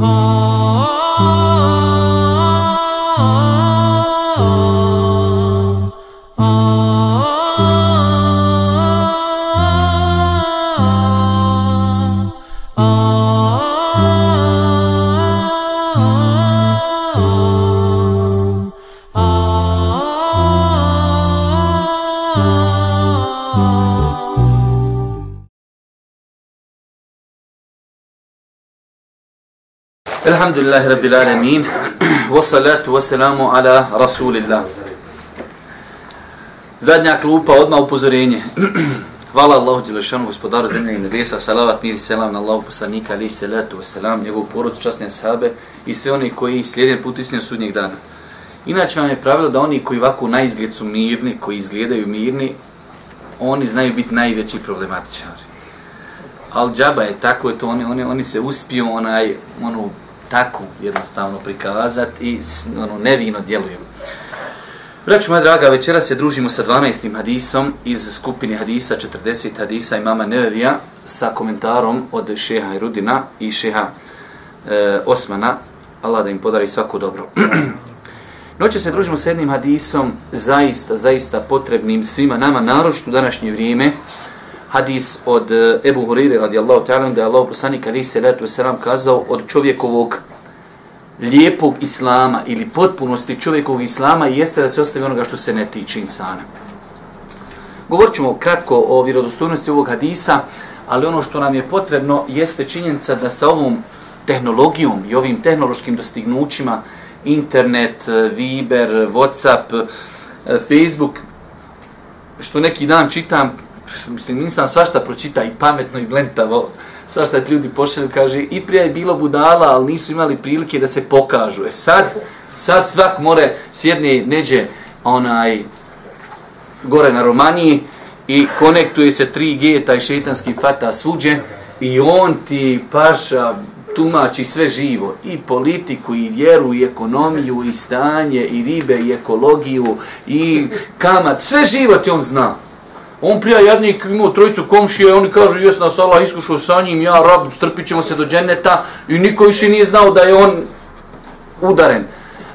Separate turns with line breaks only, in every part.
Oh. Alhamdulillahi Rabbil Alamin Wassalatu wassalamu ala Rasulillah Zadnja klupa, odmah upozorenje. Hvala Allahu Đelešanu, gospodaru zemlje i nebesa, salavat, mir i selam na Allahu poslanika, ali salatu wa njegov porod, časne sahabe i sve oni koji slijede put istine sudnjeg dana. Inače vam je pravilo da oni koji ovako na izgled su mirni, koji izgledaju mirni, oni znaju biti najveći problematičari. Al džaba je tako, je to oni, oni, oni se uspiju onaj, onu tako jednostavno prikazati i ono, nevino djelujemo. Braću moja draga, večera se družimo sa 12. hadisom iz skupine hadisa 40 hadisa imama Nevevija sa komentarom od šeha Irudina i šeha e, Osmana. Allah da im podari svako dobro. Noće se družimo sa jednim hadisom zaista, zaista potrebnim svima nama, naročito u današnje vrijeme. Hadis od e, Ebu Hurire radijallahu ta'ala da je Allah poslanik ali se letu selam kazao od čovjekovog lijepog islama ili potpunosti čovjekovog islama jeste da se ostavi onoga što se ne tiče insana. Govorit ćemo kratko o vjerodostojnosti ovog hadisa, ali ono što nam je potrebno jeste činjenica da sa ovom tehnologijom i ovim tehnološkim dostignućima, internet, e, Viber, Whatsapp, e, Facebook, što neki dan čitam, mislim, nisam svašta pročita i pametno i blentavo, svašta je ljudi pošalju, kaže, i prije je bilo budala, ali nisu imali prilike da se pokažu. E sad, sad svak more sjedne neđe onaj gore na Romaniji i konektuje se 3G, taj šetanski fata svuđe i on ti paša tumači sve živo, i politiku, i vjeru, i ekonomiju, i stanje, i ribe, i ekologiju, i kamat, sve živo ti on zna. On prija jednik imao trojicu komšije, oni kažu, jes nas Allah iskušao sa njim, ja rab, strpit ćemo se do dženeta i niko više nije znao da je on udaren.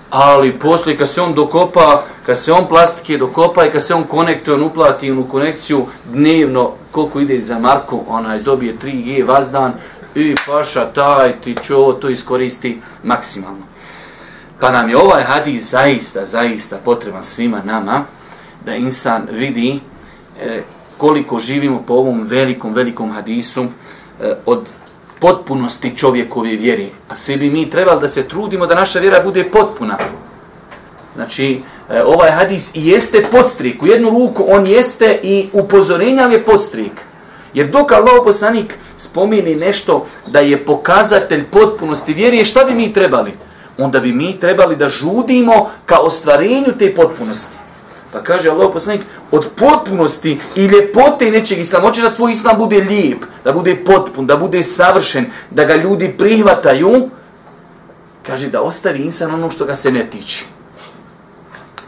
Ali poslije kad se on dokopa, kad se on plastike dokopa i kad se on konektuje, on uplati onu konekciju dnevno, koliko ide za Marku, onaj dobije 3G vazdan i paša taj ti čo to iskoristi maksimalno. Pa nam je ovaj hadis zaista, zaista potreban svima nama da insan vidi E, koliko živimo po ovom velikom, velikom hadisu e, od potpunosti čovjekove vjeri. A svi bi mi trebali da se trudimo da naša vjera bude potpuna. Znači, e, ovaj hadis i jeste podstrik. U jednu ruku on jeste i upozorenja, ali je podstrik. Jer dok Allah poslanik spomini nešto da je pokazatelj potpunosti vjere, šta bi mi trebali? Onda bi mi trebali da žudimo ka ostvarenju te potpunosti. Pa kaže Allah poslanik, od potpunosti i ljepote nečeg islama, hoćeš da tvoj islam bude lijep, da bude potpun, da bude savršen, da ga ljudi prihvataju, kaže da ostavi insan ono što ga se ne tiče.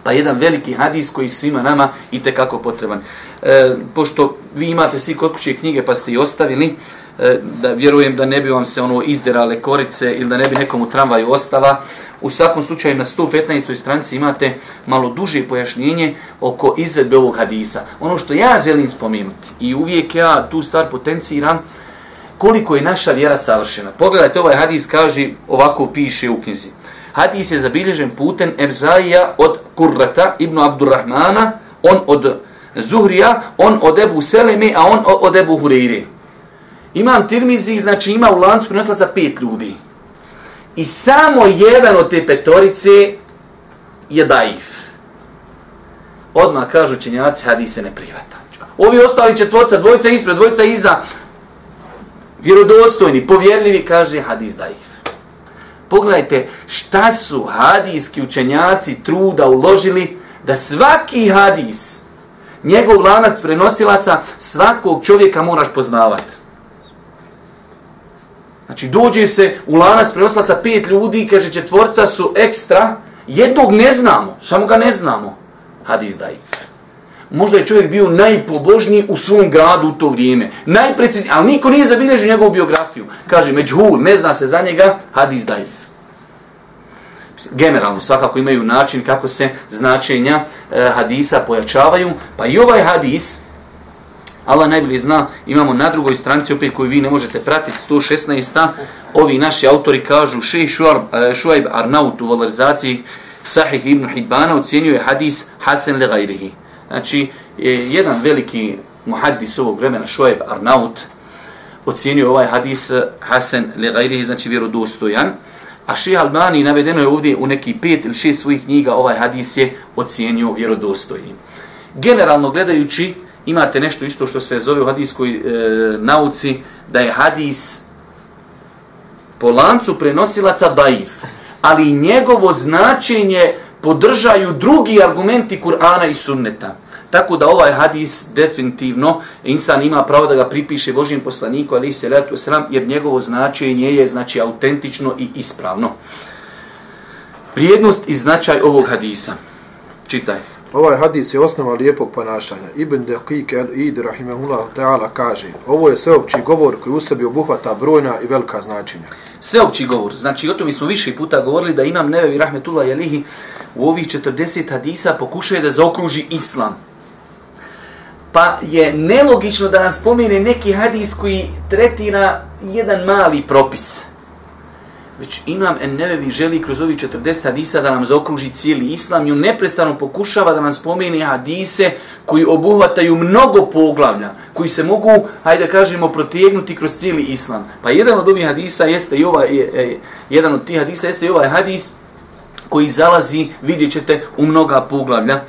Pa jedan veliki hadis koji svima nama i kako potreban. E, pošto vi imate svi kod kuće knjige pa ste i ostavili, e, da vjerujem da ne bi vam se ono izderale korice ili da ne bi nekom u tramvaju ostala, U svakom slučaju na 115. stranici imate malo duže pojašnjenje oko izvedbe ovog hadisa. Ono što ja želim spomenuti i uvijek ja tu stvar potenciram koliko je naša vjera savršena. Pogledajte, ovaj hadis kaže, ovako piše u knjizi. Hadis je zabilježen putem Evzaija od Kurrata ibn Abdurrahmana, on od Zuhrija, on od Ebu Seleme, a on od Ebu Hureyre. Imam Tirmizi, znači ima u lancu prenoslaca pet ljudi. I samo jedan od te petorice je daif. Odmah kažu činjaci, hadis se ne privata. Ovi ostali četvorca, dvojica ispred, dvojica iza, vjerodostojni, povjerljivi, kaže hadis daif. Pogledajte šta su hadijski učenjaci truda uložili da svaki hadis, njegov lanac prenosilaca, svakog čovjeka moraš poznavati. Znači dođe se u lanac prenoslaca pet ljudi, kaže četvorca su ekstra, jednog ne znamo, samo ga ne znamo. Hadis daif. možda je čovjek bio najpobožniji u svom gradu u to vrijeme. Najprecizniji, ali niko nije zabilježio njegovu biografiju. Kaže, međhul, ne zna se za njega, hadis daif. Generalno, svakako imaju način kako se značenja e, hadisa pojačavaju. Pa i ovaj hadis, Allah najbolje zna, imamo na drugoj stranici opet koju vi ne možete pratiti, 116. Ovi naši autori kažu, Šej e, Šuajb Arnaut u valorizaciji Sahih ibn Hidbana ocjenjuje hadis Hasan le gajrihi. Znači, e, jedan veliki muhaddis ovog vremena, Šuajb Arnaut, ocjenjuje ovaj hadis Hasan le gajrihi, znači vjerodostojan. A Šej Albani navedeno je ovdje u neki pet ili šest svojih knjiga, ovaj hadis je ocjenio vjerodostojnim. Generalno gledajući, imate nešto isto što se zove u hadiskoj e, nauci, da je hadis po lancu prenosilaca daif, ali njegovo značenje podržaju drugi argumenti Kur'ana i sunneta. Tako da ovaj hadis definitivno insan ima pravo da ga pripiše Božijem poslaniku, ali se letu sram, jer njegovo značenje je znači autentično i ispravno. Vrijednost i značaj ovog hadisa. Čitaj.
Ovaj hadis je osnova lijepog ponašanja. Ibn Deqik el-Id, rahimahullah ta'ala, kaže Ovo je sveopći govor koji u sebi obuhvata brojna i velika značenja.
Sveopći govor. Znači, o tome smo više puta govorili da imam nevevi rahmetullah jelihi u ovih 40 hadisa pokušaju da zaokruži islam. Pa je nelogično da nas spomene neki hadis koji tretira jedan mali propis već imam en nevevi želi kroz ovih 40 hadisa da nam zaokruži cijeli islam i on neprestano pokušava da nam spomeni hadise koji obuhvataju mnogo poglavlja, koji se mogu, hajde da kažemo, protegnuti kroz cijeli islam. Pa jedan od ovih hadisa jeste i ovaj, je, je, jedan od tih hadisa jeste i ovaj hadis koji zalazi, vidjet ćete, u mnoga poglavlja.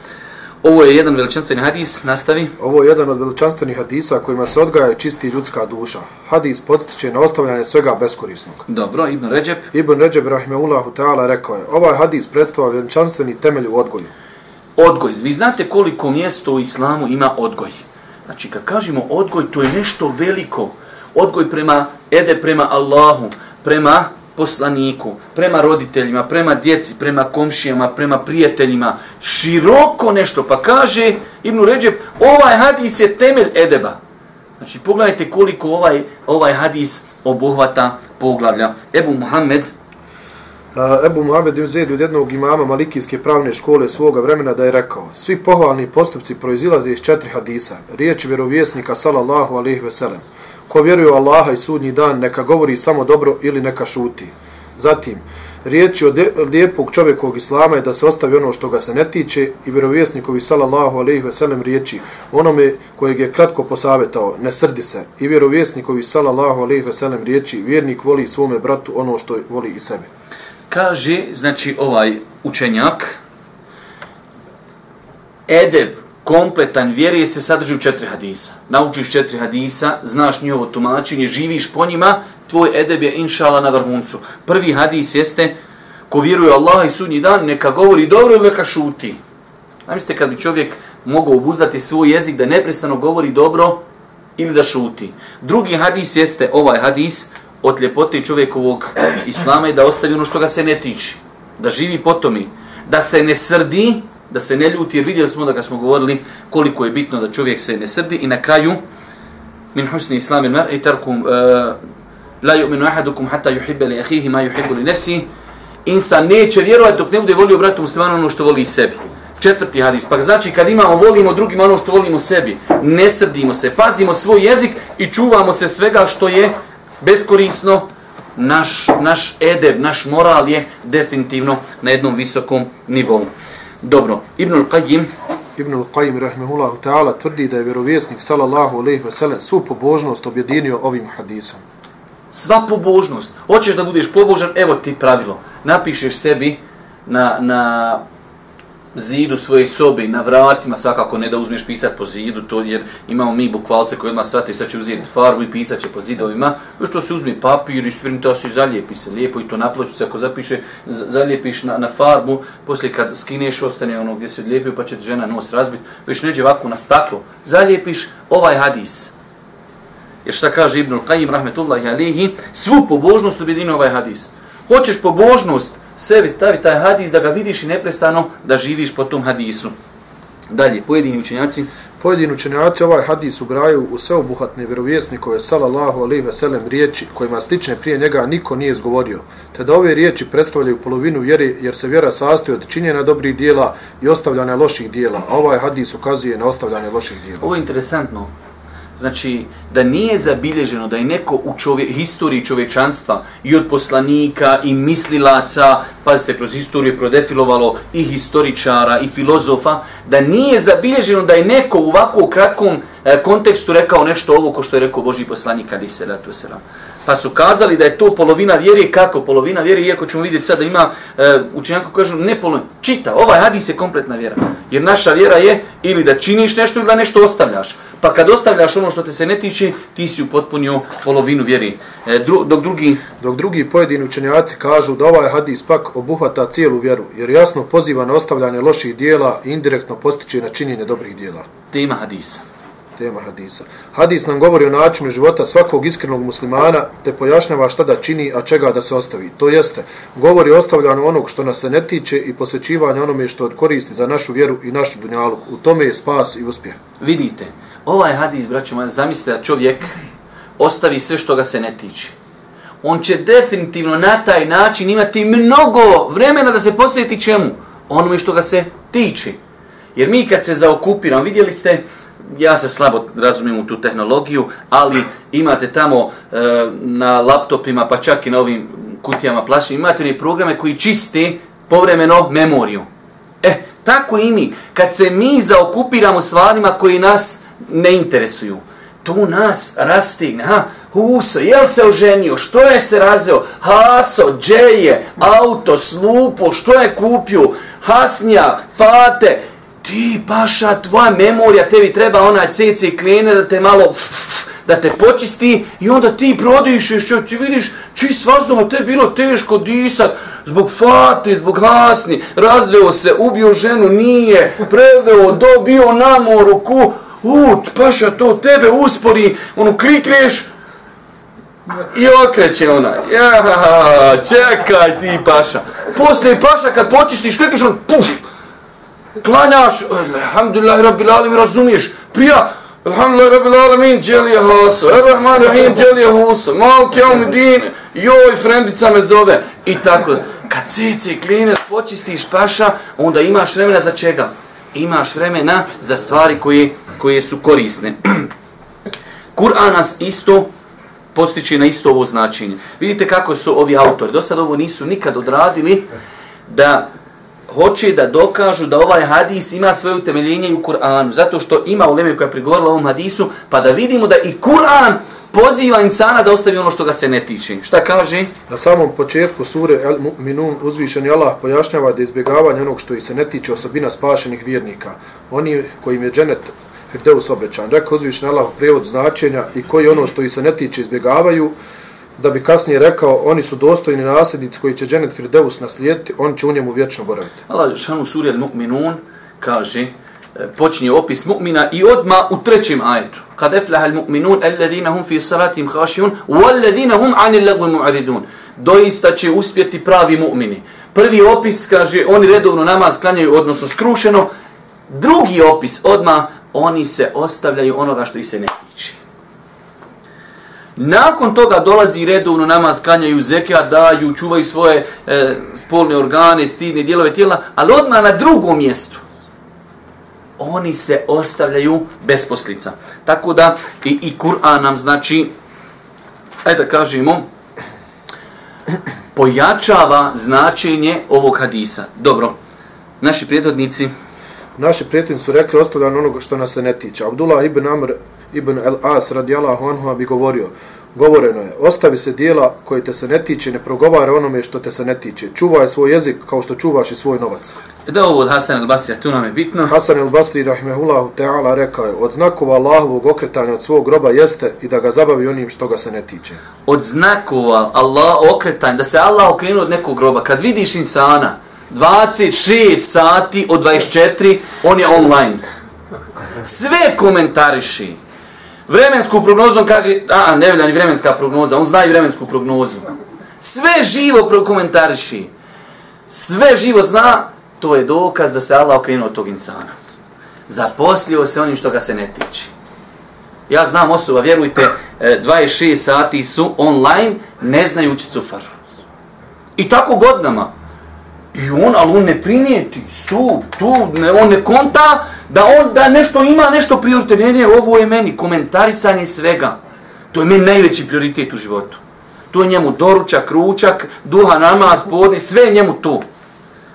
Ovo je jedan veličanstveni hadis, nastavi.
Ovo je jedan od veličanstvenih hadisa kojima se odgaja i čisti ljudska duša. Hadis podstiče na ostavljanje svega beskorisnog.
Dobro, Ibn Ređeb.
Ibn Ređeb, rahimehullahu ta'ala, rekao je, ovaj hadis predstavlja veličanstveni temelj u odgoju.
Odgoj. Vi znate koliko mjesto u islamu ima odgoj. Znači, kad kažemo odgoj, to je nešto veliko. Odgoj prema, ede prema Allahu, prema poslaniku, prema roditeljima, prema djeci, prema komšijama, prema prijateljima, široko nešto. Pa kaže Ibn Ređeb, ovaj hadis je temelj edeba. Znači, pogledajte koliko ovaj, ovaj hadis obuhvata poglavlja. Ebu Muhammed,
Ebu Muhammed ibn Zaid od jednog imama Malikijske pravne škole svoga vremena da je rekao svi pohvalni postupci proizilaze iz četiri hadisa. Riječ vjerovjesnika sallallahu alaihi veselem. Ko vjeruje u Allaha i sudnji dan, neka govori samo dobro ili neka šuti. Zatim, riječi od lijepog čovjekovog islama je da se ostavi ono što ga se ne tiče i vjerovjesnikovi sallallahu alaihi ve sellem riječi onome kojeg je kratko posavetao, ne srdi se. I vjerovjesnikovi sallallahu alaihi ve sellem riječi vjernik voli svome bratu ono što voli i sebe.
Kaže, znači ovaj učenjak, edeb kompletan vjeri se sadrži u četiri hadisa. Naučiš četiri hadisa, znaš njihovo tumačenje, živiš po njima, tvoj edeb je inšala na vrhuncu. Prvi hadis jeste, ko vjeruje Allaha i sudnji dan, neka govori dobro ili neka šuti. Zamislite kad bi čovjek mogao obuzdati svoj jezik da neprestano govori dobro ili da šuti. Drugi hadis jeste ovaj hadis od ljepote čovjekovog islama i da ostavi ono što ga se ne tiče. Da živi po tomi. Da se ne srdi, da se ne ljuti, jer vidjeli smo da kad smo govorili koliko je bitno da čovjek se ne srdi. I na kraju min husni islamin mar i tarkum uh, la yu'minu ahadukum hatta yuhibba li akhihi ma yuhibbu li nafsihi insan neće vjerovati dok ne bude volio bratu muslimanu ono što voli sebi. Četvrti hadis. Pa znači kad imamo volimo drugima ono što volimo sebi. Ne srdimo se pazimo svoj jezik i čuvamo se svega što je beskorisno. Naš naš edeb naš moral je definitivno na jednom visokom nivou. Dobro, Ibn al-Qayyim
Ibn al-Qayyim rahimehullah ta'ala tvrdi da je vjerovjesnik sallallahu alejhi ve sellem svu pobožnost objedinio ovim hadisom.
Sva pobožnost. Hoćeš da budeš pobožan, evo ti pravilo. Napišeš sebi na, na zidu svoje sobe, na vratima, svakako ne da uzmeš pisat po zidu, to jer imamo mi bukvalce koji odmah shvati, sad će uzeti farbu i pisat će po zidovima, što se uzme papir i sprinta se zalijepi se lijepo i to na pločicu, ako zapiše, zalijepiš na, na farbu, poslije kad skineš, ostane ono gdje se odlijepio, pa će žena nos razbiti, već neđe ovako na staklo, zalijepiš ovaj hadis. Jer šta kaže Ibnul Qajim, rahmetullahi alihi, svu pobožnost objedinu ovaj hadis. Hoćeš pobožnost, sebi stavi taj hadis da ga vidiš i neprestano da živiš po tom hadisu. Dalje, pojedini učenjaci,
Pojedini učenjaci ovaj hadis ubraju u sveobuhatne vjerovjesnikove sallallahu alejhi ve sellem riječi kojima slične prije njega niko nije izgovorio, te da ove riječi predstavljaju polovinu vjere jer se vjera sastoji od činjenja dobrih dijela i ostavljanja loših dijela, a ovaj hadis ukazuje na ostavljanje loših dijela.
ovo je interesantno, znači da nije zabilježeno da je neko u čovje, historiji čovječanstva i od poslanika i mislilaca, pazite, kroz historiju je prodefilovalo i historičara i filozofa, da nije zabilježeno da je neko u ovako kratkom e, kontekstu rekao nešto ovo ko što je rekao Boži poslanik ali se ratu selam. Pa su kazali da je to polovina vjere, kako polovina vjere, iako ćemo vidjeti sad da ima e, učenjaka kažu ne polovina, čita, ovaj hadis je kompletna vjera. Jer naša vjera je ili da činiš nešto ili da nešto ostavljaš. Pa kad ostavljaš ono što te se ne tiče, ti si upotpunio polovinu vjeri. E, dru, dok drugi,
Dok drugi pojedini učenjaci kažu da ovaj hadis pak obuhvata cijelu vjeru, jer jasno poziva na ostavljanje loših dijela i indirektno postiče na činjenje dobrih dijela.
tema hadisa.
Tema hadisa. Hadis nam govori o načinu života svakog iskrenog muslimana, te pojašnjava šta da čini, a čega da se ostavi. To jeste, govori o ostavljanju onog što nas se ne tiče i posvećivanju onome što koristi za našu vjeru i našu dunjalu. U tome je spas i uspjeh.
Vidite, ovaj hadis, braćo moja, zamislite da čovjek ostavi sve što ga se ne tiče. On će definitivno na taj način imati mnogo vremena da se posveti čemu? Onome što ga se tiče. Jer mi kad se zaokupiramo, vidjeli ste, ja se slabo razumijem u tu tehnologiju, ali imate tamo e, na laptopima, pa čak i na ovim kutijama plašim, imate one programe koji čiste povremeno memoriju. E, tako i mi. Kad se mi zaokupiramo stvarima koji nas ne interesuju, tu nas rastigne. Ha, Huso, jel se oženio, što je se razveo, Haso, džeje, auto, slupo, što je kupio, Hasnija, Fate, ti paša, tvoja memorija, tebi treba onaj CC klene da te malo da te počisti i onda ti prodišeš, što ti vidiš čist vazduh, a te je bilo teško disat, zbog fate, zbog hasni, razveo se, ubio ženu, nije, preveo, dobio namoru, ku, u, paša, to tebe uspori, ono, klikneš, I okreće ona. Ja, čekaj ti paša. Poslije paša kad počistiš, klikneš on, puf, klanjaš, alhamdulillah, rabbil alamin, razumiješ, prija, alhamdulillah, rabbil alamin, dželija haso, errahman rahim, dželija huso, malke din, joj, frendica me zove, i tako. Kad cici kliner počistiš paša, onda imaš vremena za čega? Imaš vremena za stvari koje, koje su korisne. Kur'an nas isto postiče na isto ovo značenje. Vidite kako su ovi autori, do sad ovo nisu nikad odradili, da hoće da dokažu da ovaj hadis ima svoje utemeljenje u Kur'anu, zato što ima uleme koja je prigovorila ovom hadisu, pa da vidimo da i Kur'an poziva insana da ostavi ono što ga se ne tiče. Šta kaže?
Na samom početku sure El Mu'minun uzvišeni Allah pojašnjava da izbjegavanje onog što ih se ne tiče osobina spašenih vjernika. Oni kojim je dženet Firdeus obećan. Rekao uzvišeni Allah u prijevod značenja i koji ono što ih se ne tiče izbjegavaju, da bi kasnije rekao oni su dostojni nasljednici koji će dženet Firdeus naslijediti, on će u njemu vječno boraviti.
Allah šanu suri Al-Mu'minun kaže, e, počinje opis mu'mina i odma u trećem ajetu. Kad eflaha al-mu'minun, alladhina hum fi salatim khashiyun, walladhina hum anil lagwi mu'ridun. Doista će uspjeti pravi mu'mini. Prvi opis kaže, oni redovno namaz klanjaju, odnosno skrušeno. Drugi opis, odma oni se ostavljaju onoga što ih se ne tiče. Nakon toga dolazi redovno namaz, klanjaju zeka, daju, čuvaju svoje e, spolne organe, stidne dijelove tijela, ali odmah na drugom mjestu oni se ostavljaju bez poslica. Tako da i, i Kur'an nam znači, ajde da kažemo, pojačava značenje ovog hadisa. Dobro, naši prijedodnici,
Naši prijatelji su rekli ostavljano onoga što nas se ne tiče. Abdullah ibn Amr ibn al-As radijallahu anhu bi govorio, govoreno je, ostavi se dijela koje te se ne tiče, ne progovara onome što te se ne tiče. Čuvaj svoj jezik kao što čuvaš i svoj novac.
da ovo od Hasan al-Basrija, tu nam je bitno.
Hasan al-Basri rahimehullahu ta'ala rekao je, od znakova Allahovog okretanja od svog groba jeste i da ga zabavi onim što ga se ne tiče.
Od znakova Allah okretanja, da se Allah okrenuo od nekog groba, kad vidiš insana, 26 sati od 24, on je online. Sve komentariši. Vremensku prognozu on kaže, a ne velja ni vremenska prognoza, on zna i vremensku prognozu. Sve živo prokomentariši. Sve živo zna, to je dokaz da se Allah okrenuo od tog insana. Zaposlio se onim što ga se ne tiče. Ja znam osoba, vjerujte, e, 26 sati su online, ne znajući cufar. I tako godinama. I on, ali on ne primijeti, stup, tu, ne, on ne konta da on da nešto ima, nešto prioritet. Ne, ne, ovo je meni, komentarisanje svega. To je meni najveći prioritet u životu. To je njemu doručak, ručak, duha, namaz, podne, sve je njemu to.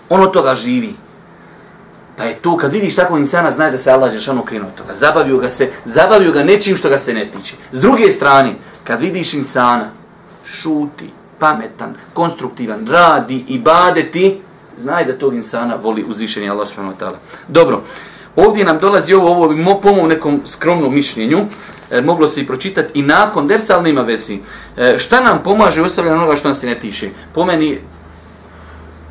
On od toga živi. Pa je to, kad vidiš takvog insana, znaj da se Allah Žešan okrenuo od toga. Zabavio ga se, zabavio ga nečim što ga se ne tiče. S druge strane, kad vidiš insana, šuti, pametan, konstruktivan, radi i badeti, znaj da tog insana voli uzvišenje Allah Žešanu ta'ala. Dobro, ovdje nam dolazi ovo, ovo bi po mom nekom skromnom mišljenju, e, moglo se i pročitati i nakon dersa, ali nema vezi. E, šta nam pomaže ostavljanje onoga što nam se ne tiše? Po meni,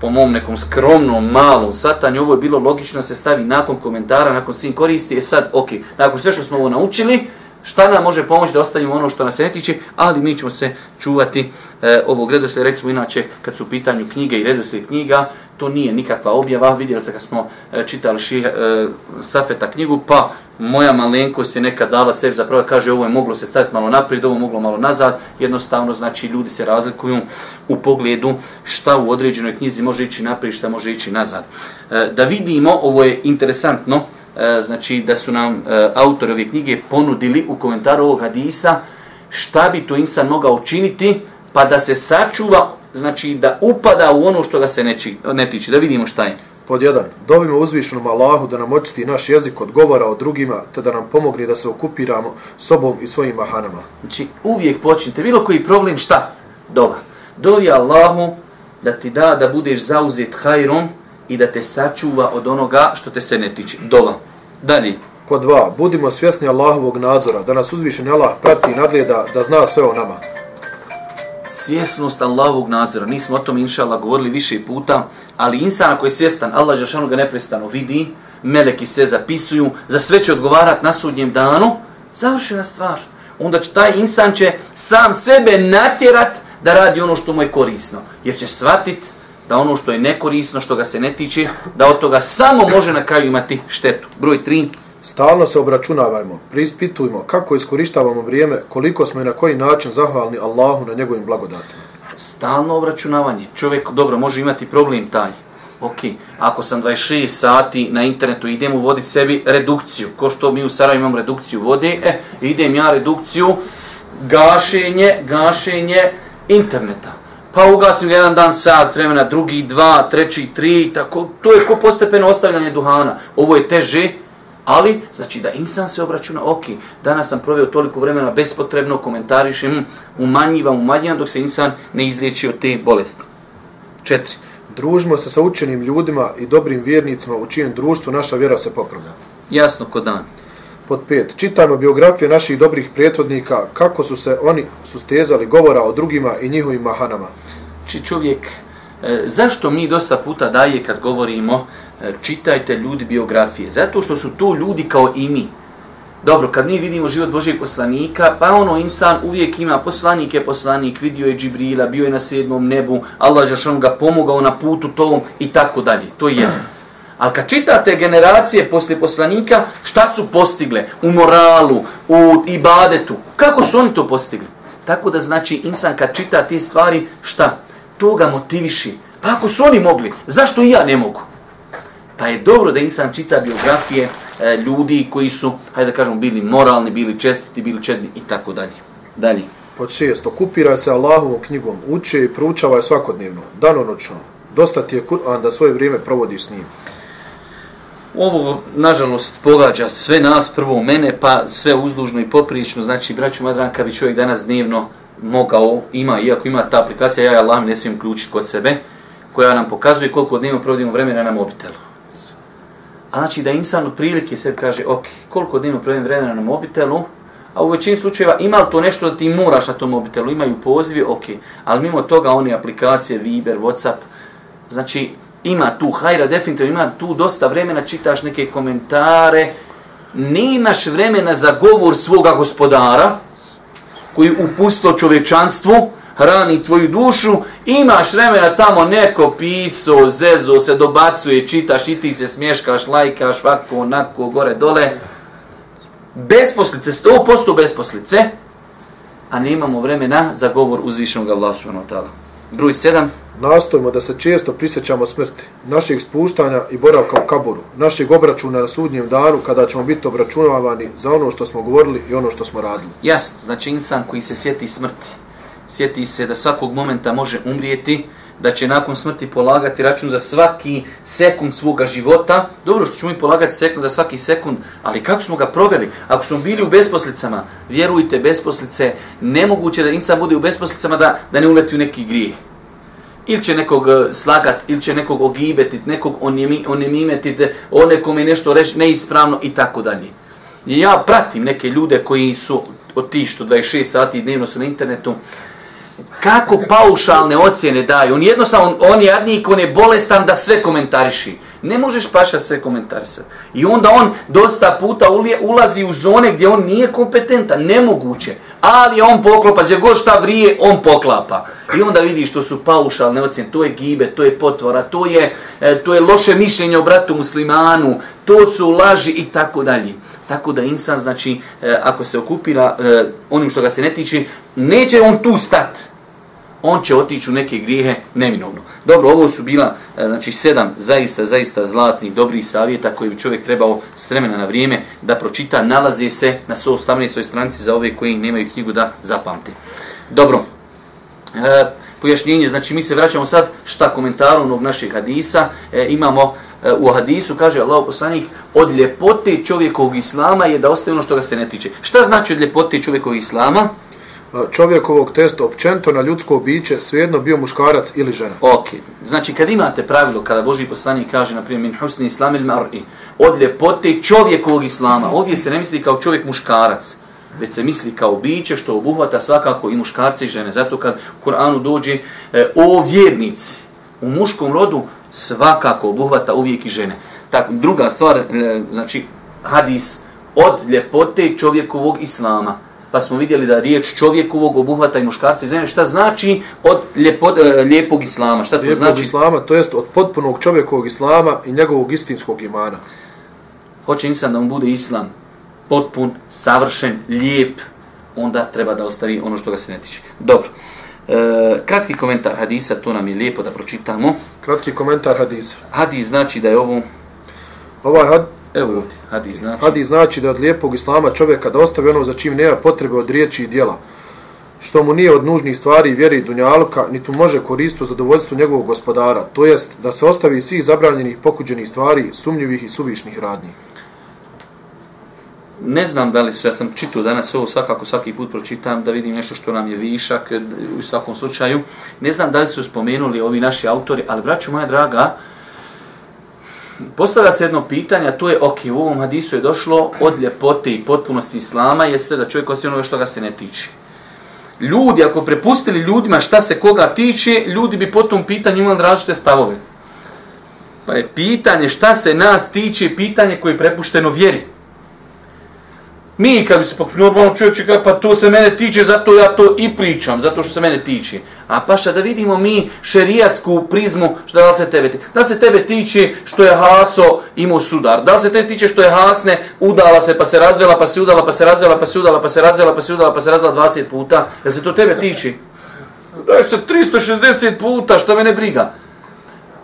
po mom nekom skromnom, malom satanju, ovo je bilo logično se stavi nakon komentara, nakon svim koristi, je sad, ok, nakon sve što smo ovo naučili, šta nam može pomoći da ostavimo ono što nas se ne tiče, ali mi ćemo se čuvati e, ovog redoslijed, recimo inače, kad su u pitanju knjige i redoslijed knjiga, to nije nikakva objava, vidjeli se kad smo e, čitali ših, e, Safeta knjigu, pa moja malenkost je neka dala sebi zapravo kaže ovo je moglo se staviti malo naprijed, ovo moglo malo nazad, jednostavno znači ljudi se razlikuju u pogledu šta u određenoj knjizi može ići naprijed, šta može ići nazad. E, da vidimo, ovo je interesantno, e, znači da su nam e, autori ove knjige ponudili u komentaru ovog hadisa šta bi to insan mogao učiniti pa da se sačuva, znači da upada u ono što ga se neči, ne tiče, da vidimo šta je.
Pod jedan, dovimo uzvišenom Allahu da nam očisti naš jezik od govora o drugima, te da nam pomogne da se okupiramo sobom i svojim mahanama.
Znači, uvijek počnite, bilo koji problem, šta? Dova. Dovi Allahu da ti da da budeš zauzet hajrom i da te sačuva od onoga što te se ne tiče. Dova. Dalje.
Pod dva, budimo svjesni Allahovog nadzora, da nas uzvišeni Allah prati i nadgleda, da zna sve o nama
svjesnost Allahovog nadzora. Nismo o tom, inša Allah, govorili više puta, ali insan koji je svjestan, Allah Žešanu ga neprestano vidi, meleki se zapisuju, za sve će odgovarat na sudnjem danu, završena stvar. Onda će taj insan će sam sebe natjerat da radi ono što mu je korisno. Jer će shvatit da ono što je nekorisno, što ga se ne tiče, da od toga samo može na kraju imati štetu. Broj 3.
Stalno se obračunavajmo, prispitujmo kako iskorištavamo vrijeme, koliko smo i na koji način zahvalni Allahu na njegovim blagodatima.
Stalno obračunavanje. Čovjek, dobro, može imati problem taj. Ok, ako sam 26 sati na internetu, idem uvoditi sebi redukciju. Ko što mi u Sarajevo imamo redukciju vode, e, idem ja redukciju, gašenje, gašenje interneta. Pa ugasim jedan dan sat vremena, drugi dva, treći tri, tako, to je ko postepeno ostavljanje duhana. Ovo je teže, Ali, znači da insan se obračuna, ok, danas sam proveo toliko vremena bespotrebno, komentarišem, umanjivam, umanjivam, dok se insan ne izliječi od te bolesti. Četiri.
Družimo se sa učenim ljudima i dobrim vjernicima u čijem društvu naša vjera se popravlja.
Jasno, kod dan.
Pod pet. Čitajmo biografije naših dobrih prijetvodnika, kako su se oni sustezali govora o drugima i njihovim mahanama.
Či čovjek, e, zašto mi dosta puta daje kad govorimo E, čitajte ljudi biografije, zato što su to ljudi kao i mi. Dobro, kad mi vidimo život Božijeg poslanika, pa ono insan uvijek ima poslanik je poslanik, vidio je Džibrila, bio je na sedmom nebu, Allah je ga pomogao na putu tom i tako dalje. To je jesno. Ali kad čitate generacije posle poslanika, šta su postigle u moralu, u ibadetu? Kako su oni to postigli? Tako da znači insan kad čita te stvari, šta? To ga motiviši. Pa ako su oni mogli, zašto i ja ne mogu? Pa je dobro da insan čita biografije e, ljudi koji su, hajde da kažemo, bili moralni, bili čestiti, bili čedni i tako dalje. Dalje.
Pod šest, okupiraj se Allahovom knjigom, uče i proučavaj svakodnevno, danonočno. Dosta ti je Kur'an da svoje vrijeme provodiš s njim.
Ovo, nažalost, pogađa sve nas, prvo mene, pa sve uzdužno i poprilično. Znači, braću Madranka bi čovjek danas dnevno mogao, ima, iako ima ta aplikacija, ja je Allah ne smijem ključiti kod sebe, koja nam pokazuje koliko dnevno provodimo vremena na mobitelu. A znači da insan od prilike sebi kaže, ok, koliko dnevno provedem vremena na mobitelu, a u većini slučajeva ima li to nešto da ti moraš na tom mobitelu, imaju pozivi, ok, ali mimo toga one aplikacije, Viber, Whatsapp, znači ima tu hajra, definitivno ima tu dosta vremena, čitaš neke komentare, nemaš vremena za govor svoga gospodara, koji upustvo čovečanstvu, hrani tvoju dušu, imaš vremena tamo neko piso, zezo, se dobacuje, čitaš i ti se smješkaš, lajkaš, ovako, onako, gore, dole. Besposlice, 100% besposlice, a ne imamo vremena za govor uzvišenog Allah subhanahu wa ta'ala. Broj 7.
Nastojimo da se često prisjećamo smrti, našeg spuštanja i boravka u kaburu, našeg obračuna na sudnjem danu kada ćemo biti obračunavani za ono što smo govorili i ono što smo radili.
Jasno, znači insan koji se sjeti smrti, sjeti se da svakog momenta može umrijeti, da će nakon smrti polagati račun za svaki sekund svoga života. Dobro što ćemo mi polagati sekund za svaki sekund, ali kako smo ga proveli? Ako smo bili u besposlicama, vjerujte, besposlice, nemoguće da insan bude u besposlicama da, da ne uleti u neki grijeh. Ili će nekog eh, slagat, ili će nekog ogibetit, nekog onemimetit, o nekome nešto reći neispravno i tako dalje. Ja pratim neke ljude koji su otištu 26 sati dnevno su na internetu, kako paušalne ocjene daju. On jednostavno, on je jadnik, on je bolestan da sve komentariši. Ne možeš paša sve komentarisati. I onda on dosta puta ulazi u zone gdje on nije kompetentan, nemoguće. Ali on poklopa, gdje god šta vrije, on poklapa. I onda vidiš što su paušalne ocjene, to je gibe, to je potvora, to je, e, to je loše mišljenje o bratu muslimanu, to su laži i tako dalje. Tako da insan, znači, e, ako se okupira e, onim što ga se ne tiče, neće on tu stat. on će otići u neke grijehe neminovno. Dobro, ovo su bila e, znači sedam zaista, zaista zlatnih, dobrih savjeta koje bi čovjek trebao s vremena na vrijeme da pročita, nalaze se na 118. stranici za ove koji nemaju knjigu da zapamte. Dobro, e, pojašnjenje, znači mi se vraćamo sad šta komentaru onog našeg hadisa, e, imamo e, u hadisu, kaže Allah poslanik, od ljepote čovjekovog islama je da ostaje ono što ga se ne tiče. Šta znači od ljepote čovjekovog islama?
čovjekovog testa općento na ljudsko biće, svejedno bio muškarac ili žena.
Ok, znači kad imate pravilo, kada Boži poslanik kaže, na primjer, min husni islam il mar'i, od ljepote čovjekovog islama, ovdje se ne misli kao čovjek muškarac, već se misli kao biće što obuhvata svakako i muškarce i žene. Zato kad u Koranu dođe e, o vjernici u muškom rodu, svakako obuhvata uvijek i žene. Tak, druga stvar, e, znači hadis od ljepote čovjekovog islama pa smo vidjeli da riječ čovjekovog obuhvata i muškarca i žene, šta znači od lijepo, e, lijepog islama? Šta to
lijepog
znači?
islama, to jest od potpunog čovjekovog islama i njegovog istinskog imana.
Hoće insan da mu bude islam potpun, savršen, lijep, onda treba da ostavi ono što ga se ne tiče. Dobro. E, kratki komentar hadisa, to nam je lijepo da pročitamo.
Kratki komentar hadisa.
Hadis znači da je ovo...
Ovaj had,
Evo ovdje, hadis znači.
Hadis znači da od lijepog islama čovjeka da ostavi ono za čim nema potrebe od riječi i dijela. Što mu nije od nužnih stvari vjeri i dunjaluka, ni tu može koristiti zadovoljstvo njegovog gospodara. To jest da se ostavi svih zabranjenih pokuđenih stvari, sumnjivih i suvišnih radnji.
Ne znam da li su, ja sam čitao danas ovo svakako svaki put pročitam da vidim nešto što nam je višak e, u svakom slučaju. Ne znam da li su spomenuli ovi naši autori, ali braću moja draga, postavlja se jedno pitanje, a to je, ok, u ovom hadisu je došlo od ljepote i potpunosti islama, jeste da čovjek ostaje ono što ga se ne tiče. Ljudi, ako prepustili ljudima šta se koga tiče, ljudi bi po tom pitanju imali različite stavove. Pa je pitanje šta se nas tiče, pitanje koje je prepušteno vjeri. Mi kad bi se pokupili normalno čovjek će pa to se mene tiče, zato ja to i pričam, zato što se mene tiče. A paša da vidimo mi šerijatsku prizmu, što da li se tebe tiče. Da li se tebe tiče što je Haso imao sudar? Da li se tebe tiče što je Hasne udala se pa se razvela, pa se udala, pa se razvela, pa se udala, pa se razvela, pa se udala, pa se razvela 20 puta? Da se to tebe tiče? Da se 360 puta, što mene briga?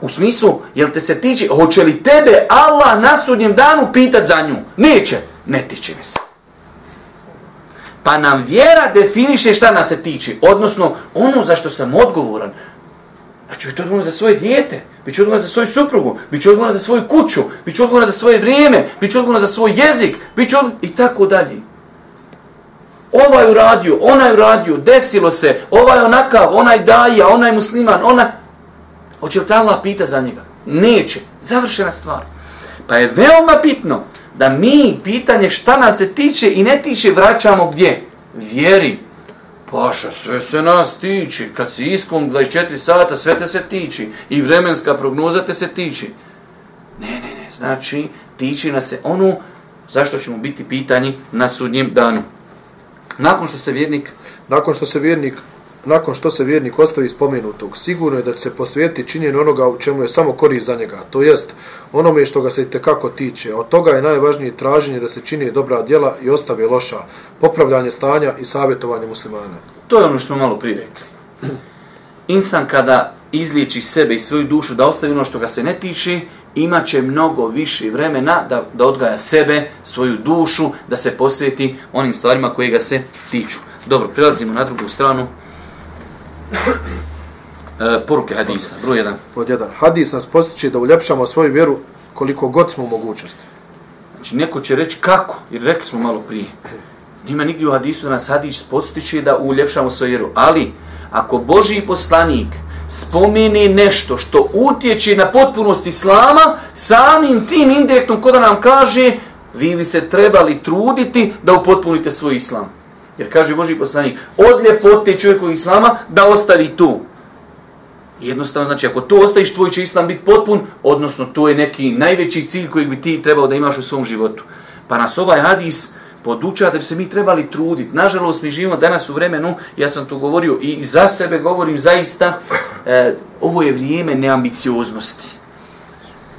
U smislu, jel te se tiče, hoće li tebe Allah na sudnjem danu pitat za nju? Neće, ne tiče me se. Pa nam vjera definiše šta nas se tiče. Odnosno, ono za što sam odgovoran. Znači, biti odgovoran za svoje dijete, biti odgovoran za svoju suprugu, biti odgovoran za svoju kuću, biti odgovoran za svoje vrijeme, biti odgovoran za svoj jezik, biti odgovoran i tako dalje. Ovaj uradio, onaj uradio, desilo se, ovaj onakav, onaj daja, onaj musliman, ona... Hoće li ta Allah pita za njega? Neće. Završena stvar. Pa je veoma bitno da mi pitanje šta nas se tiče i ne tiče vraćamo gdje? Vjeri. Paša, sve se nas tiče. Kad si iskom 24 sata, sve te se tiče. I vremenska prognoza te se tiče. Ne, ne, ne. Znači, tiče nas se ono zašto ćemo biti pitani na sudnjem danu. Nakon što se vjernik...
Nakon što se vjernik nakon što se vjernik ostavi spomenutog. Sigurno je da će se posvijeti činjenju onoga u čemu je samo korist za njega, to jest onome što ga se i tekako tiče. Od toga je najvažnije traženje da se čini dobra djela i ostave loša, popravljanje stanja i savjetovanje muslimana.
To je ono što smo malo prije rekli. Insan kada izliječi sebe i svoju dušu da ostavi ono što ga se ne tiče, imaće mnogo više vremena da, da odgaja sebe, svoju dušu, da se posveti onim stvarima koje ga se tiču. Dobro, prelazimo na drugu stranu. E, poruke hadisa, broj jedan.
Pod jedan. Hadis nas postiče da uljepšamo svoju vjeru koliko god smo u mogućnosti.
Znači, neko će reći kako, jer rekli smo malo prije. Nima nigdje u hadisu da nas hadis postiče da uljepšamo svoju vjeru. Ali, ako Boži poslanik spomeni nešto što utječe na potpunost Islama, samim tim indirektnom koda nam kaže, vi bi se trebali truditi da upotpunite svoj Islam. Jer kaže Boži poslanik, od ljepote čovjekovog Islama da ostavi tu. Jednostavno, znači, ako to ostaviš, tvoj će Islam biti potpun, odnosno to je neki najveći cilj kojeg bi ti trebao da imaš u svom životu. Pa nas ovaj hadis podučava da bi se mi trebali truditi. Nažalost, mi živimo danas u vremenu, ja sam to govorio i za sebe govorim zaista, e, ovo je vrijeme neambicioznosti.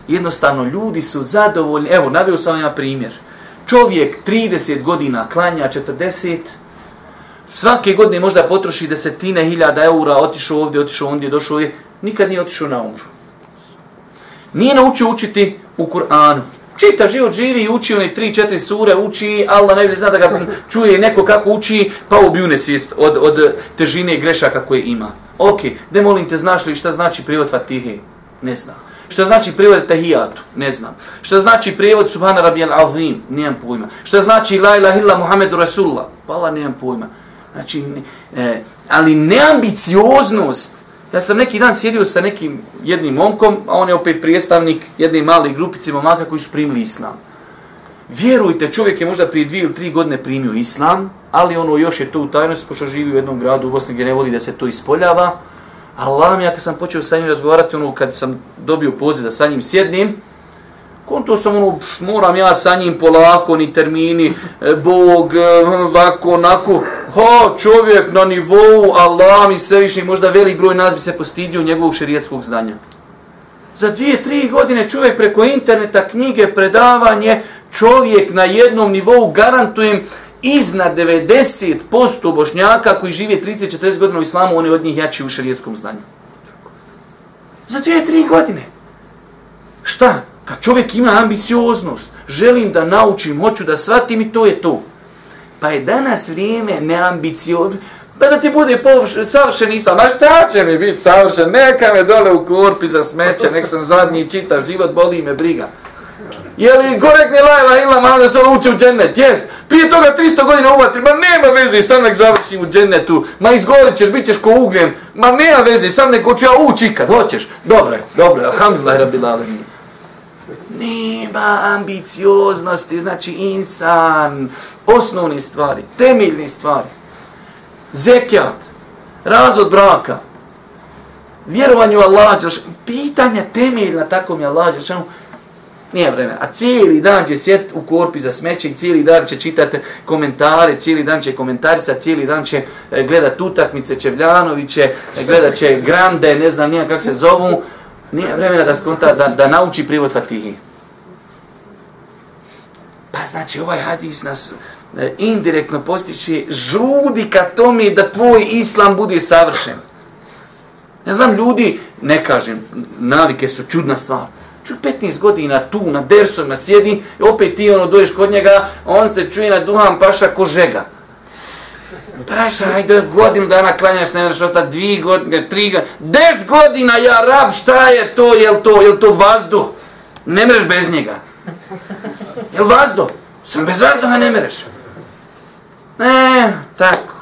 Jednostavno, ljudi su zadovoljni. Evo, naveo sam vam primjer. Čovjek 30 godina klanja 40, svake godine možda potroši desetine hiljada eura, otišao ovdje, otišao ondje, došao ovdje, nikad nije otišao na umru. Nije naučio učiti u Kur'anu. Čita život, živi i uči one tri, četiri sure, uči, Allah ne zna da ga čuje neko kako uči, pa ubiju nesvijest od, od težine grešaka koje ima. Ok, de molim te, znaš li šta znači prijevod Fatihe? Ne znam. Šta znači prijevod Tahijatu? Ne znam. Šta znači prijevod Subhana Rabijal Azim? Nijem pojma. Šta znači La ilaha illa Muhammedu Rasulullah? Pala, nijem pojma. Znači, e, ali neambicioznost. Ja sam neki dan sjedio sa nekim jednim momkom, a on je opet prijestavnik jedne male grupice momaka koji su primili islam. Vjerujte, čovjek je možda prije dvije ili tri godine primio islam, ali ono još je to u tajnosti, pošto živi u jednom gradu u Bosni gdje ne voli da se to ispoljava. Allah mi, ja kad sam počeo sa njim razgovarati, ono, kad sam dobio poziv da sa njim sjednim, konto sam ono, moram ja sa njim polako, ni termini, e, Bog, e, onako, Ho, čovjek na nivou, Allah mi svevišnji, možda velik broj nas bi se postidio njegovog šerijetskog znanja. Za dvije, tri godine čovjek preko interneta, knjige, predavanje, čovjek na jednom nivou, garantujem, iznad 90% bošnjaka koji žive 30-40 godina u islamu, oni od njih jači u šarijetskom znanju. Za dvije, tri godine. Šta? Kad čovjek ima ambicioznost, želim da naučim, hoću da shvatim i to je to. Pa je danas vrijeme neambiciozno. Pa da ti bude površ, savršen islam. A šta će mi biti savršen? Neka me dole u korpi za smeće, nek sam zadnji čitav život, boli me briga. Je li korektni lajla ila malo ono da se ono uče u džennet? Jest. Prije toga 300 godina uvatri, ma nema veze, sam nek završim u džennetu. Ma izgorit ćeš, bit ćeš ko ugljen. Ma nema veze, sam nek hoću ja ući kad hoćeš. Dobro je, dobro je, alhamdulillah, rabbi lalemi. Nema ambicioznosti, znači insan, osnovni stvari, temeljni stvari. Zekijat, razvod braka, vjerovanje u Allah, pitanja temeljna, tako mi Allah, nije vremena. A cijeli dan će sjet u korpi za smeće i cijeli dan će čitati komentare, cijeli dan će komentarisa, cijeli dan će e, gledat utakmice Čevljanoviće, e, gledat će Grande, ne znam nijem kako se zovu. Nije vremena da, skonta, da, da nauči privod Fatihi. Pa znači ovaj hadis nas E, indirektno postići, žudi ka tome da tvoj islam bude savršen. Ja znam ljudi, ne kažem, navike su čudna stvar. Čuj 15 godina tu na dersovima sjedi i opet ti ono doješ kod njega, on se čuje na duhan paša ko žega. Paša, ajde godinu dana klanjaš, ne možeš ostati dvije godine, tri godine, des godina, ja rab, šta je to, jel to, jel to vazduh? Ne mreš bez njega. Jel li vazduh? Sam bez vazduha ne mreš. E, tako.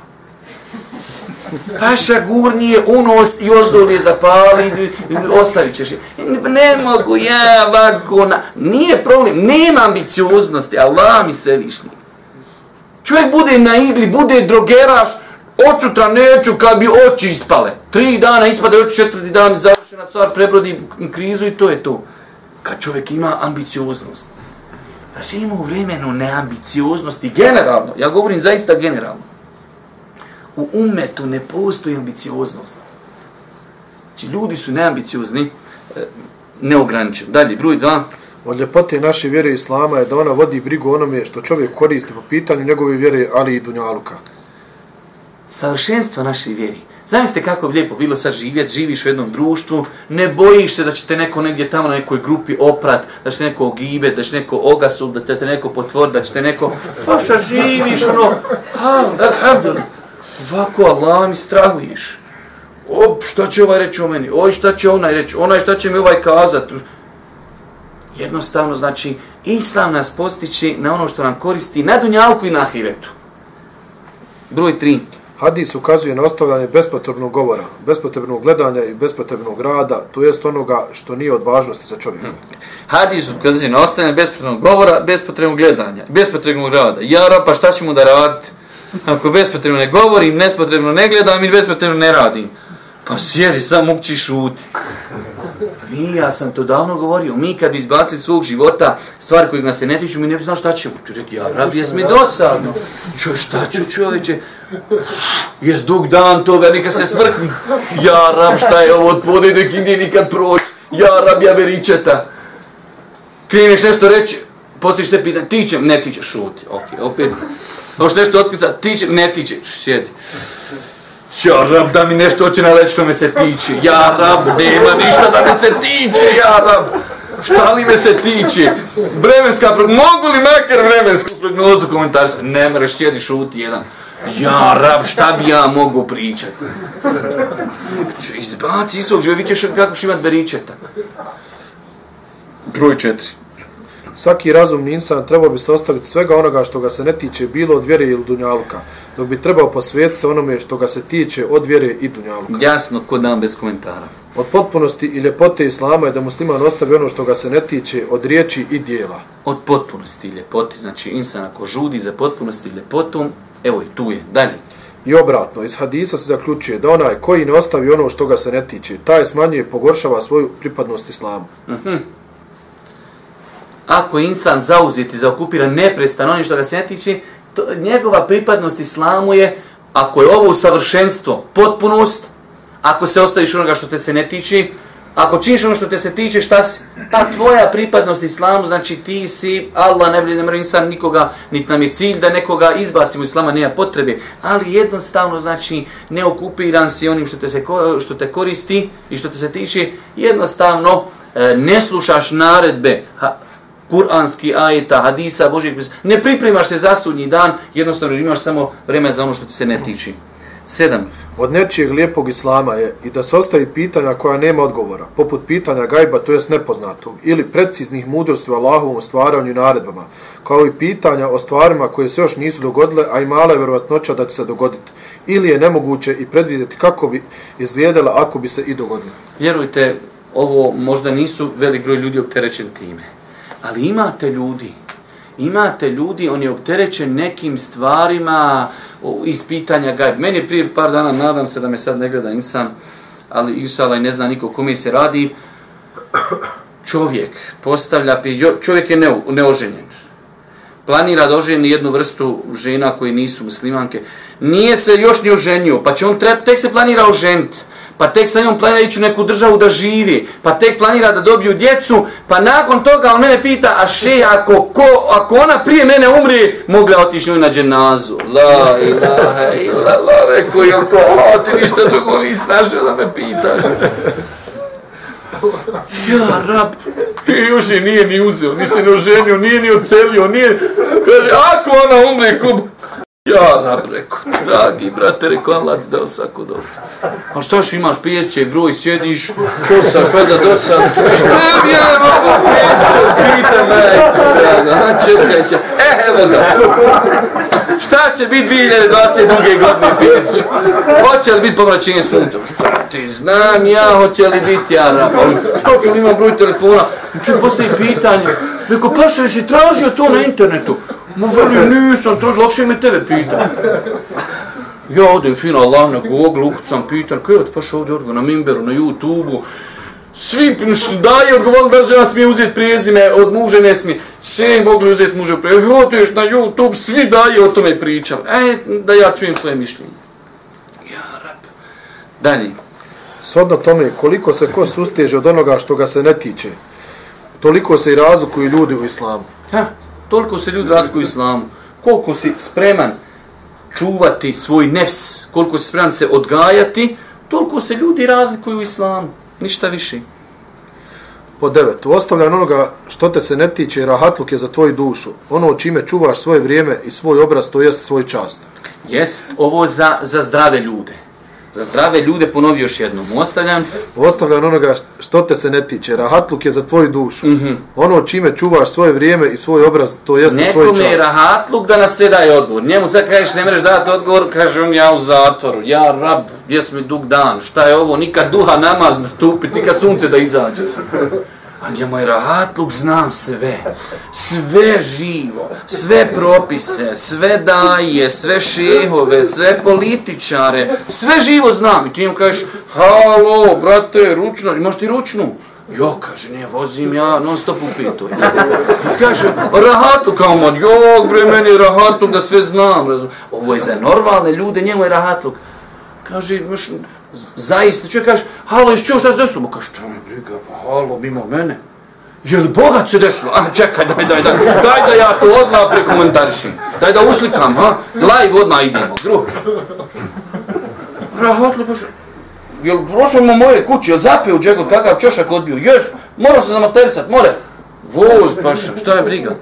Paša gurnije unos i ozdol je zapali, ostavit ćeš je. Ne mogu ja ovako, na... nije problem, nema ambicioznosti, Allah mi sve višnji. Čovjek bude na igli, bude drogeraš, od sutra neću kad bi oči ispale. Tri dana ispade oči, četvrti dan završena stvar, prebrodi krizu i to je to. Kad čovjek ima ambicioznost. Pa živimo u vremenu neambicioznosti, generalno, ja govorim zaista generalno u umetu ne postoji ambicioznost. Znači, ljudi su neambiciozni, e, neograničeni. Dalje, broj dva.
Od ljepote naše vjere Islama je da ona vodi brigu onome što čovjek koristi po pitanju njegove vjere, ali i dunjaluka.
Savršenstvo naše vjeri. Zamislite kako bi lijepo bilo sad živjeti, živiš u jednom društvu, ne bojiš se da će te neko negdje tamo na nekoj grupi oprat, da će neko ogibe, da će neko ogasul, da će te neko potvor, da će te neko... Pa šta živiš, ono, alhamdulillah. Ovako, Allah mi strahuješ. Op, šta će ovaj reći o meni? Oj, šta će onaj reći? Onaj, šta će mi ovaj kazati? Jednostavno, znači, Islam nas postiči na ono što nam koristi na dunjalku i na ahiretu. Broj 3.
Hadis ukazuje na ostavljanje bespotrebnog govora, bespotrebnog gledanja i bespotrebnog rada, to jest onoga što nije od važnosti za čovjeka. Hmm.
Hadis ukazuje na ostavljanje bespotrebnog govora, bespotrebnog gledanja, bespotrebnog rada. Ja, pa šta ćemo da raditi? Ako bespotrebno ne govorim, bespotrebno ne gledam i bespotrebno ne radim. Pa sjedi, sam uči šuti. Vi, ja sam to davno govorio, mi kad bi izbacili svog života stvari koje nas se ne tiču, mi ne bi znao šta ćemo. Ti rekli, ja, rab, jes mi dosadno. Čo, šta ću čovječe? Jes dug dan to, velika se smrkni. Ja, rab, šta je ovo od podaj, ide nikad proći. Ja, rab, ja veričeta. Kriješ nešto reći, postojiš se pitanje, ti će, ne ti će, šuti. Ok, opet. Hoš nešto otkrca, ti će, ne ti će, sjedi. Ja rab, da mi nešto hoće naleći što me se tiče. Ja rab, nema ništa da me se tiče, ja rab. Šta li me se tiče? Vremenska prognoza, mogu li makar vremensku prognozu komentariš? Ne mreš, sjedi šuti jedan. Ja rab, šta bi ja mogu pričati? Izbaci iz svog živa, vi ćeš kako šimat beričeta. Broj četiri.
Svaki razumni insan trebao bi se ostaviti svega onoga što ga se ne tiče bilo od vjere ili dunjaluka, dok bi trebao posvijetiti se onome što ga se tiče od vjere i dunjaluka.
Jasno, kod nam bez komentara.
Od potpunosti i ljepote islama je da musliman ostavi ono što ga se ne tiče od riječi i dijela.
Od potpunosti i ljepote, znači insan ako žudi za potpunosti i ljepotom, evo i tu je, dalje.
I obratno, iz hadisa se zaključuje da onaj koji ne ostavi ono što ga se ne tiče, taj smanjuje i pogoršava svoju pripadnost islamu. Uh mhm. -huh
ako insan zauzeti, zaokupiran neprestano onim što ga se ne tiče, to, njegova pripadnost islamu je, ako je ovo savršenstvo, potpunost, ako se ostaviš onoga što te se ne tiče, ako činiš ono što te se tiče, šta si? Pa tvoja pripadnost islamu, znači ti si, Allah ne bi ne mora insan nikoga, niti nam je cilj da nekoga izbacimo islama, nema potrebe, ali jednostavno, znači, ne okupiran si onim što te, se, što te koristi i što te se tiče, jednostavno, e, ne slušaš naredbe kuranski ajeta, hadisa, Božijeg pisma. Ne pripremaš se za sudnji dan, jednostavno imaš samo vreme za ono što ti se ne tiči. Sedam.
Od nečijeg lijepog islama je i da se ostavi pitanja koja nema odgovora, poput pitanja gajba, to jest nepoznatog, ili preciznih mudrosti u Allahovom stvaranju i naredbama, kao i pitanja o stvarima koje se još nisu dogodile, a i mala je verovatnoća da će se dogoditi, ili je nemoguće i predvidjeti kako bi izgledala ako bi se i dogodilo.
Vjerujte, ovo možda nisu velik broj ljudi opterećen time. Ali imate ljudi, imate ljudi, on je opterećen nekim stvarima iz pitanja gajb. Meni je prije par dana, nadam se da me sad ne gleda insan, ali Isala i ne zna niko kome se radi, čovjek postavlja, čovjek je neoženjen. Planira da oženi jednu vrstu žena koji nisu muslimanke. Nije se još ni oženio, pa će on treba, tek se planira oženiti pa tek sa njom planira ići u neku državu da živi, pa tek planira da dobiju djecu, pa nakon toga on mene pita, a še, ako, ko, ako ona prije mene umri, mogla otići njoj na dženazu. La ilaha ila, la, rekao je to, a ti ništa drugo nisi našao da me pitaš. Ja, rab, i još je nije ni uzeo, ni se ne oženio, nije ni ocelio, nije, kaže, ako ona umri, kub, Ja, napreko, dragi brate, rekao Allah ti dao svako dobro. A šta što imaš pješće, broj, sjediš, čosaš, vada dosad, što bi ja mogu pješće, pita me, draga, čekaj će, e, evo da, šta će biti 2022. godine pješće? Hoće li biti pomračenje sunca? Šta ti znam ja, hoće li biti ja, rapa? Li imam broj telefona? Ču postoji pitanje, reko, pašeš i tražio to na internetu? Mu veli, nisam, to lakše me tebe pita. Ja odem fino Allah na Google, ukucam, pitan, kaj od paša ovdje odgovor na Mimberu, na YouTube-u, svi daje odgovor da žena smije uzeti prijezime, od muže ne smije. Sve mogli uzeti muže prijezime. Odeš na YouTube, svi daje o tome pričali. E, da ja čujem svoje mišljenje. Dalje.
Shodno tome, koliko se ko susteže od onoga što ga se ne tiče, toliko se i razlikuju ljudi u islamu.
Ha, toliko se ljudi razlikuju u islamu. Koliko si spreman čuvati svoj nefs, koliko si spreman se odgajati, toliko se ljudi razlikuju u islamu. Ništa više.
Po devet, u ostavljanju onoga što te se ne tiče, rahatluk je za tvoju dušu. Ono čime čuvaš svoje vrijeme i svoj obraz, to jest svoj čast.
Jest ovo za, za zdrave ljude. Za zdrave ljude ponovi još jednom. Ostavljam.
Ostavljanju onoga što te se ne tiče, rahatluk je za tvoju dušu. Mm -hmm. Ono čime čuvaš svoje vrijeme i svoj obraz, to jest svoj čast.
Nekome je rahatluk da nas sve daje odgovor. Njemu sad kažeš ne mereš dati odgovor, kaže on ja u zatvoru. Ja rab, gdje mi dug dan, šta je ovo, nikad duha namaz nastupit, nikad sunce da izađe. Pa a njemu je rahatluk, znam sve. Sve živo, sve propise, sve daje, sve šehove, sve političare, sve živo znam. I ti njemu kažeš, halo, brate, ručno, imaš ti ručnu? Jo, kaže, ne, vozim ja non stop u pitu. kaže, rahatu, kao mod, jo, bre, meni je da sve znam. Razum. Ovo je za normalne ljude, njemu je rahatluk. Kaže, zaista, čovjek kaže, halo, iš čuo šta se desilo? Kaže, što me briga, pa halo, mimo mene. Je li Boga se desilo? A, čekaj, daj, daj, daj, daj da ja to odmah prekomentarišim. Daj da uslikam, ha? Live odmah idemo, gru. Rahotli, pa? Je li prošlo mu moje kuće, je li zapio u kakav čošak odbio? Jes, morao se zamaterisat, more. Voz, paša, šta je briga?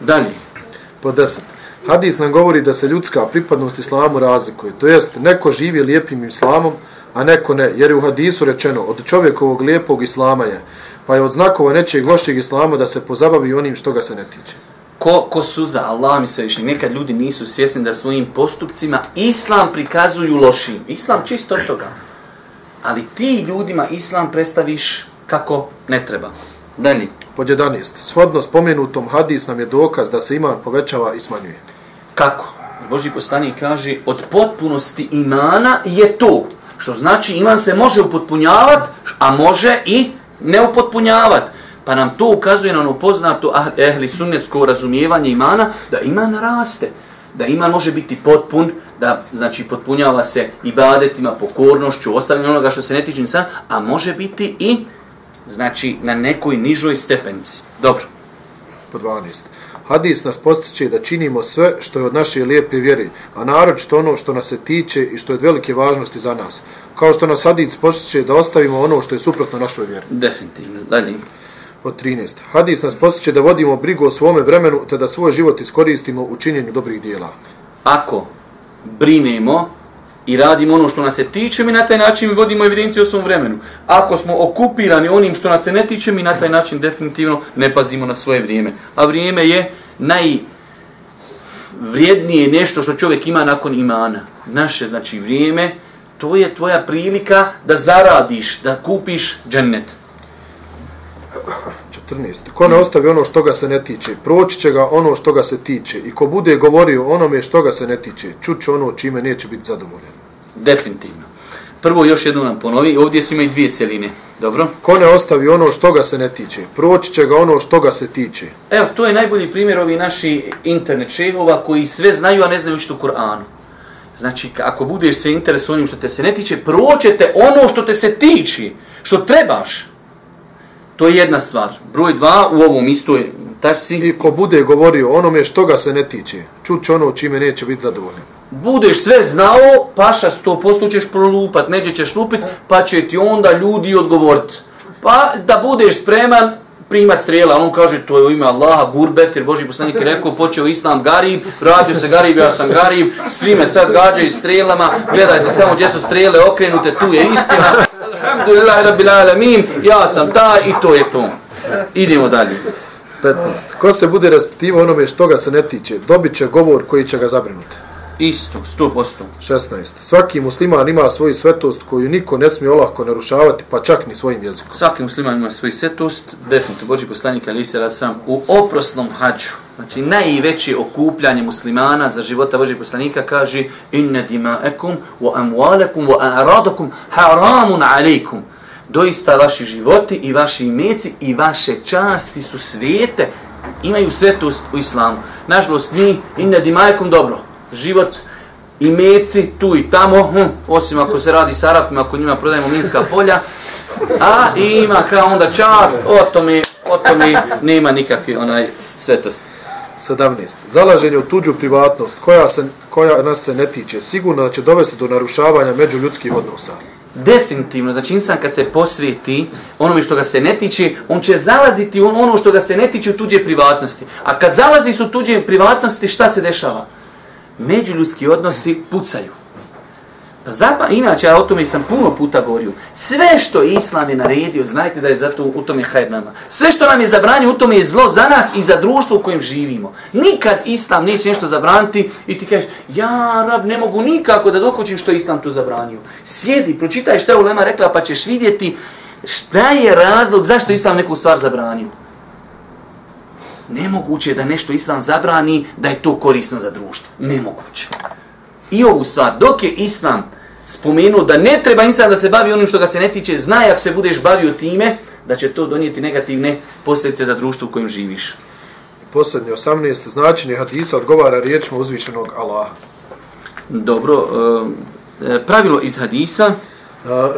Dalje.
Po deset. Hadis nam govori da se ljudska pripadnost islamu razlikuje. To jest, neko živi lijepim islamom, a neko ne. Jer je u hadisu rečeno, od čovjekovog lijepog islama je, pa je od znakova nečeg lošeg islama da se pozabavi onim što ga se ne tiče.
Ko, ko su za Allah mi sve više, nekad ljudi nisu svjesni da svojim postupcima islam prikazuju lošim. Islam čisto od toga. Ali ti ljudima islam predstaviš kako ne treba. Dalje.
Pod 11. Shodno spomenutom hadis nam je dokaz da se iman povećava i smanjuje.
Kako? Boži poslanik kaže, od potpunosti imana je to. Što znači, iman se može upotpunjavati, a može i ne upotpunjavati. Pa nam to ukazuje na ono poznato ah- ehli sunnetsko razumijevanje imana, da iman raste. Da iman može biti potpun, da znači potpunjava se ibadetima, pokornošću, ostavljanje onoga što se ne tiče insan, a može biti i znači na nekoj nižoj stepenici. Dobro.
Po 12. Hadis nas postiče da činimo sve što je od naše lijepe vjere, a naročito ono što nas se tiče i što je od velike važnosti za nas. Kao što nas hadis postiče da ostavimo ono što je suprotno našoj vjeri.
Definitivno. Dalje.
Od 13. Hadis nas postiče da vodimo brigu o svome vremenu te da svoj život iskoristimo u činjenju dobrih dijela.
Ako brinemo i radimo ono što nas se tiče, mi na taj način vodimo evidenciju o svom vremenu. Ako smo okupirani onim što nas se ne tiče, mi na taj način definitivno ne pazimo na svoje vrijeme. A vrijeme je najvrijednije nešto što čovjek ima nakon imana. Naše, znači, vrijeme, to je tvoja prilika da zaradiš, da kupiš džennet.
14. Ko ne ostavi ono što ga se ne tiče, proći će ga ono što ga se tiče. I ko bude govorio onome što ga se ne tiče, čuće ono čime neće biti zadovoljen.
Definitivno. Prvo još jednu nam ponovi, ovdje su imaju dvije cijeline. Dobro?
Ko ne ostavi ono što ga se ne tiče, proći će ga ono što ga se tiče.
Evo, to je najbolji primjer ovi naši internet šehova koji sve znaju, a ne znaju što u Kur'anu. Znači, ako budeš se interes onim što te se ne tiče, proćete ono što te se tiče, što trebaš. To je jedna stvar. Broj dva, u ovom istoj tačci.
I ko bude govorio onome što ga se ne tiče, čuće ono čime neće biti zadovoljen.
Budeš sve znao, paša sto posto ćeš prolupat, neđe ćeš lupit, pa će ti onda ljudi odgovorit. Pa da budeš spreman, primat strela, on kaže to je u ime Allaha, gurbet, jer Boži poslanik je rekao, počeo Islam Garib, vratio se Garib, ja sam Garib, svi me sad gađaju strelama, gledajte samo gdje su strele okrenute, tu je istina, alhamdulillah, rabbil alamin, ja sam ta i to je to. Idemo dalje.
15. Ko se bude raspitivao onome što ga se ne tiče, dobit će govor koji će ga zabrinuti.
Isto, sto posto.
16. Svaki musliman ima svoju svetost koju niko ne smije olahko narušavati, pa čak ni svojim jezikom.
Svaki musliman ima svoju svetost, definitivno, Boži poslanik Ali se sam u oprosnom hađu, znači najveće okupljanje muslimana za života Boži poslanika kaže inna dima'akum wa amwalakum wa aradakum haramun alaikum. Doista vaši životi i vaši imeci i vaše časti su svete, imaju svetost u islamu. Nažalost, mi inna dima'akum dobro, život i meci tu i tamo, hm, osim ako se radi s Arapima, ako njima prodajemo minska polja, a ima kao onda čast, o tome, o tome nema nikakve onaj svetosti.
17. Zalaženje u tuđu privatnost koja, se, koja nas se ne tiče, sigurno da će dovesti do narušavanja međuljudskih odnosa.
Definitivno, znači insan kad se posvijeti onome što ga se ne tiče, on će zalaziti u ono što ga se ne tiče u tuđe privatnosti. A kad zalazi su tuđe privatnosti, šta se dešava? Međuljudski odnosi pucaju. Pa zapa, inače, ja o tome sam puno puta govorio. Sve što Islam je naredio, znajte da je zato u tome hajr nama. Sve što nam je zabranio, u tome je zlo za nas i za društvo u kojem živimo. Nikad Islam neće nešto zabraniti i ti kažeš, ja, rab, ne mogu nikako da dokućim što Islam tu zabranio. Sjedi, pročitaj šta je Ulema rekla, pa ćeš vidjeti šta je razlog zašto Islam neku stvar zabranio. Nemoguće je da nešto Islam zabrani, da je to korisno za društvo. Nemoguće. I ovu stvar, dok je Islam spomenuo da ne treba insan da se bavi onim što ga se ne tiče, znaj ako se budeš bavio time, da će to donijeti negativne posljedice za društvo u kojem živiš.
Posljednje 18. značenje hadisa odgovara riječima uzvišenog Allaha.
Dobro, e, pravilo iz hadisa,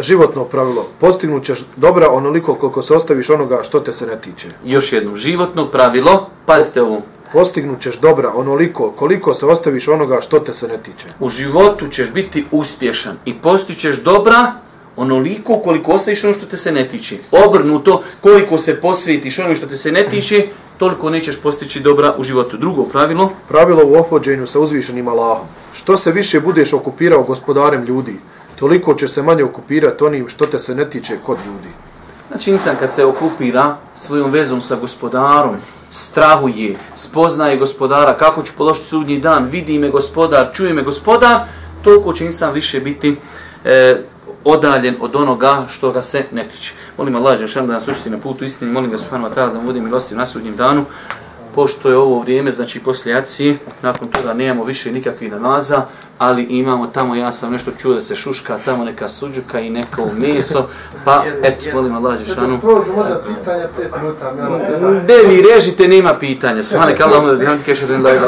životno pravilo. Postignut ćeš dobra onoliko koliko se ostaviš onoga što te se ne tiče.
Još jedno, životno pravilo, pazite ovo,
postignut ćeš dobra onoliko koliko se ostaviš onoga što te se ne tiče.
U životu ćeš biti uspješan i postićeš dobra onoliko koliko ostaviš ono što te se ne tiče. Obrnuto, koliko se posvetiš ono što te se ne tiče, toliko nećeš postići dobra u životu. Drugo pravilo?
Pravilo u opođenju sa uzvišenim Allahom. Što se više budeš okupirao gospodarem ljudi, toliko će se manje okupirati onim što te se ne tiče kod ljudi.
Znači insan kad se okupira svojom vezom sa gospodarom, strahuje, spoznaje gospodara, kako ću položiti sudnji dan, vidi me gospodar, čuje me gospodar, toliko će insan više biti e, odaljen od onoga što ga se ne tiče. Molim Allah, Žešan, da nas učiti na putu istini, molim ga Subhanu Atala da mu bude milosti na sudnjem danu, pošto je ovo vrijeme, znači poslije jacije, nakon toga nemamo više nikakvih namaza, ali imamo tamo, ja sam nešto čuo da se šuška, tamo neka suđuka i neko meso, pa eto, molim Allah Žešanu.
Prođu možda pitanja, pet minuta.
Gde vi režite, nema pitanja. Svane, kada vam je, ja vam kešer, da je